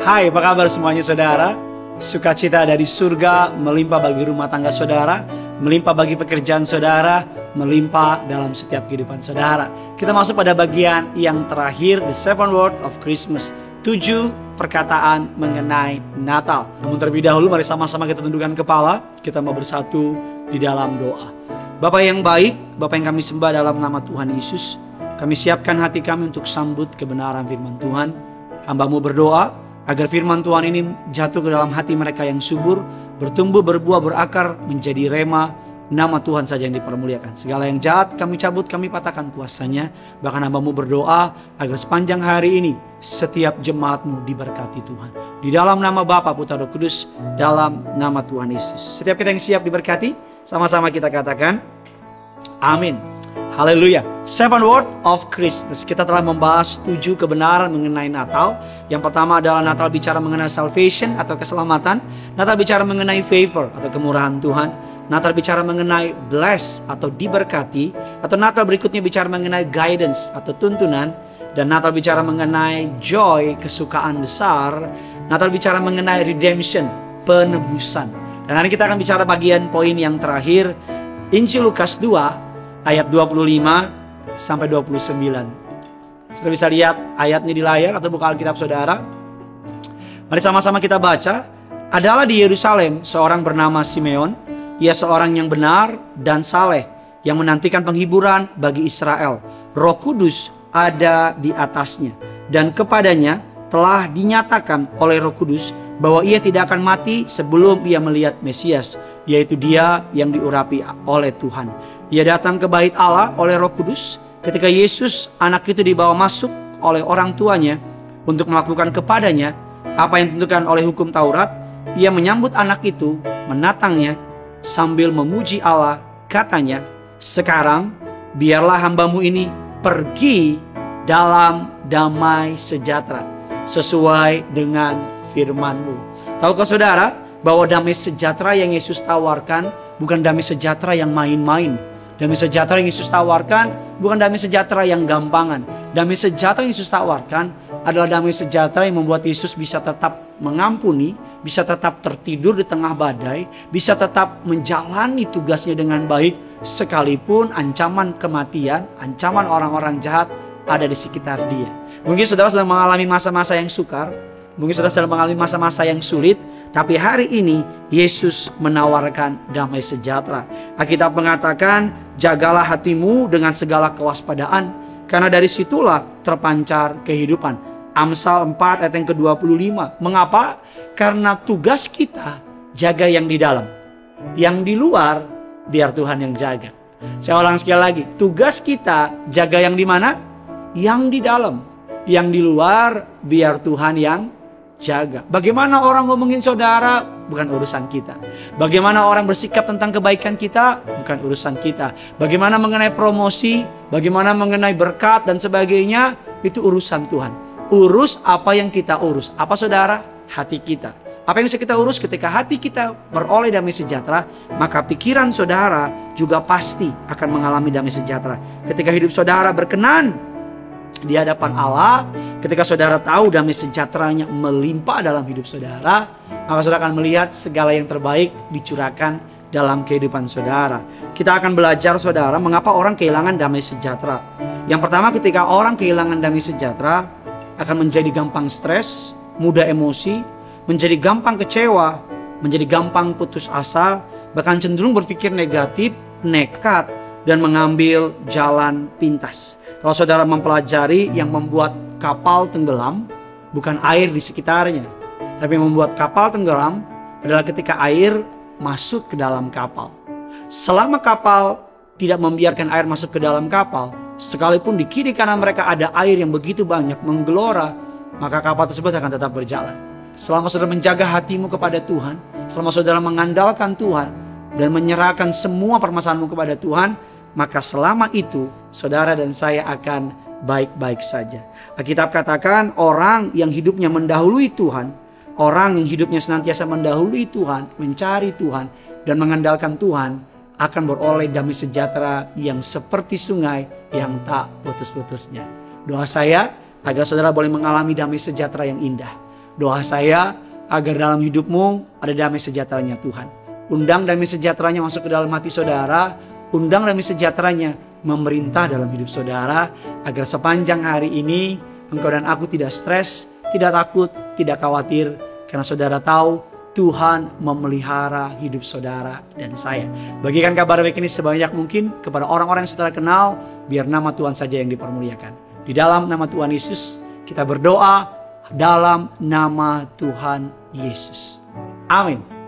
Hai, apa kabar semuanya saudara? Sukacita dari surga melimpah bagi rumah tangga saudara, melimpah bagi pekerjaan saudara, melimpah dalam setiap kehidupan saudara. Kita masuk pada bagian yang terakhir, the seven word of Christmas. Tujuh perkataan mengenai Natal. Namun terlebih dahulu mari sama-sama kita tundukkan kepala, kita mau bersatu di dalam doa. Bapak yang baik, Bapak yang kami sembah dalam nama Tuhan Yesus, kami siapkan hati kami untuk sambut kebenaran firman Tuhan. Hambamu berdoa, agar firman Tuhan ini jatuh ke dalam hati mereka yang subur, bertumbuh, berbuah, berakar, menjadi rema, nama Tuhan saja yang dipermuliakan. Segala yang jahat kami cabut, kami patahkan kuasanya. Bahkan hambamu berdoa agar sepanjang hari ini setiap jemaatmu diberkati Tuhan. Di dalam nama Bapa, Putra, Roh Kudus, dalam nama Tuhan Yesus. Setiap kita yang siap diberkati, sama-sama kita katakan, Amin. Haleluya. Seven word of Christmas. Kita telah membahas tujuh kebenaran mengenai Natal. Yang pertama adalah Natal bicara mengenai salvation atau keselamatan. Natal bicara mengenai favor atau kemurahan Tuhan. Natal bicara mengenai bless atau diberkati. Atau Natal berikutnya bicara mengenai guidance atau tuntunan. Dan Natal bicara mengenai joy, kesukaan besar. Natal bicara mengenai redemption, penebusan. Dan hari kita akan bicara bagian poin yang terakhir. Injil Lukas 2 ayat 25 sampai 29. Sudah bisa lihat ayatnya di layar atau buka Alkitab saudara? Mari sama-sama kita baca. Adalah di Yerusalem seorang bernama Simeon. Ia seorang yang benar dan saleh yang menantikan penghiburan bagi Israel. Roh Kudus ada di atasnya dan kepadanya telah dinyatakan oleh Roh Kudus bahwa ia tidak akan mati sebelum ia melihat Mesias, yaitu Dia yang diurapi oleh Tuhan. Ia datang ke bait Allah oleh Roh Kudus ketika Yesus anak itu dibawa masuk oleh orang tuanya untuk melakukan kepadanya apa yang ditentukan oleh hukum Taurat. Ia menyambut anak itu, menatangnya sambil memuji Allah, katanya, "Sekarang biarlah hambamu ini pergi dalam damai sejahtera sesuai dengan firmanmu." Tahukah saudara bahwa damai sejahtera yang Yesus tawarkan bukan damai sejahtera yang main-main, Damai sejahtera yang Yesus tawarkan bukan damai sejahtera yang gampangan. Damai sejahtera yang Yesus tawarkan adalah damai sejahtera yang membuat Yesus bisa tetap mengampuni, bisa tetap tertidur di tengah badai, bisa tetap menjalani tugasnya dengan baik sekalipun ancaman kematian, ancaman orang-orang jahat ada di sekitar dia. Mungkin saudara sedang mengalami masa-masa yang sukar, mungkin saudara sedang mengalami masa-masa yang sulit, tapi hari ini Yesus menawarkan damai sejahtera. Alkitab mengatakan, jagalah hatimu dengan segala kewaspadaan, karena dari situlah terpancar kehidupan. Amsal 4 ayat yang ke-25. Mengapa? Karena tugas kita jaga yang di dalam. Yang di luar biar Tuhan yang jaga. Saya ulang sekali lagi, tugas kita jaga yang di mana? Yang di dalam. Yang di luar biar Tuhan yang jaga. Bagaimana orang ngomongin saudara bukan urusan kita. Bagaimana orang bersikap tentang kebaikan kita bukan urusan kita. Bagaimana mengenai promosi, bagaimana mengenai berkat dan sebagainya itu urusan Tuhan. Urus apa yang kita urus. Apa saudara? Hati kita. Apa yang bisa kita urus ketika hati kita beroleh damai sejahtera, maka pikiran saudara juga pasti akan mengalami damai sejahtera. Ketika hidup saudara berkenan di hadapan Allah, ketika saudara tahu damai sejahteranya melimpah dalam hidup saudara, maka saudara akan melihat segala yang terbaik dicurahkan dalam kehidupan saudara. Kita akan belajar saudara mengapa orang kehilangan damai sejahtera. Yang pertama ketika orang kehilangan damai sejahtera akan menjadi gampang stres, mudah emosi, menjadi gampang kecewa, menjadi gampang putus asa, bahkan cenderung berpikir negatif, nekat, dan mengambil jalan pintas. Kalau saudara mempelajari yang membuat kapal tenggelam bukan air di sekitarnya, tapi yang membuat kapal tenggelam adalah ketika air masuk ke dalam kapal. Selama kapal tidak membiarkan air masuk ke dalam kapal, sekalipun di kiri kanan mereka ada air yang begitu banyak menggelora, maka kapal tersebut akan tetap berjalan. Selama saudara menjaga hatimu kepada Tuhan, selama saudara mengandalkan Tuhan dan menyerahkan semua permasalahanmu kepada Tuhan, maka selama itu saudara dan saya akan baik-baik saja. Alkitab katakan orang yang hidupnya mendahului Tuhan, orang yang hidupnya senantiasa mendahului Tuhan, mencari Tuhan dan mengandalkan Tuhan akan beroleh damai sejahtera yang seperti sungai yang tak putus-putusnya. Doa saya agar saudara boleh mengalami damai sejahtera yang indah. Doa saya agar dalam hidupmu ada damai sejahteranya Tuhan. Undang damai sejahteranya masuk ke dalam hati saudara. Undang damai sejahteranya memerintah dalam hidup saudara. Agar sepanjang hari ini engkau dan aku tidak stres, tidak takut, tidak khawatir. Karena saudara tahu Tuhan memelihara hidup saudara dan saya. Bagikan kabar baik ini sebanyak mungkin kepada orang-orang yang saudara kenal, biar nama Tuhan saja yang dipermuliakan. Di dalam nama Tuhan Yesus, kita berdoa dalam nama Tuhan Yesus. Amin.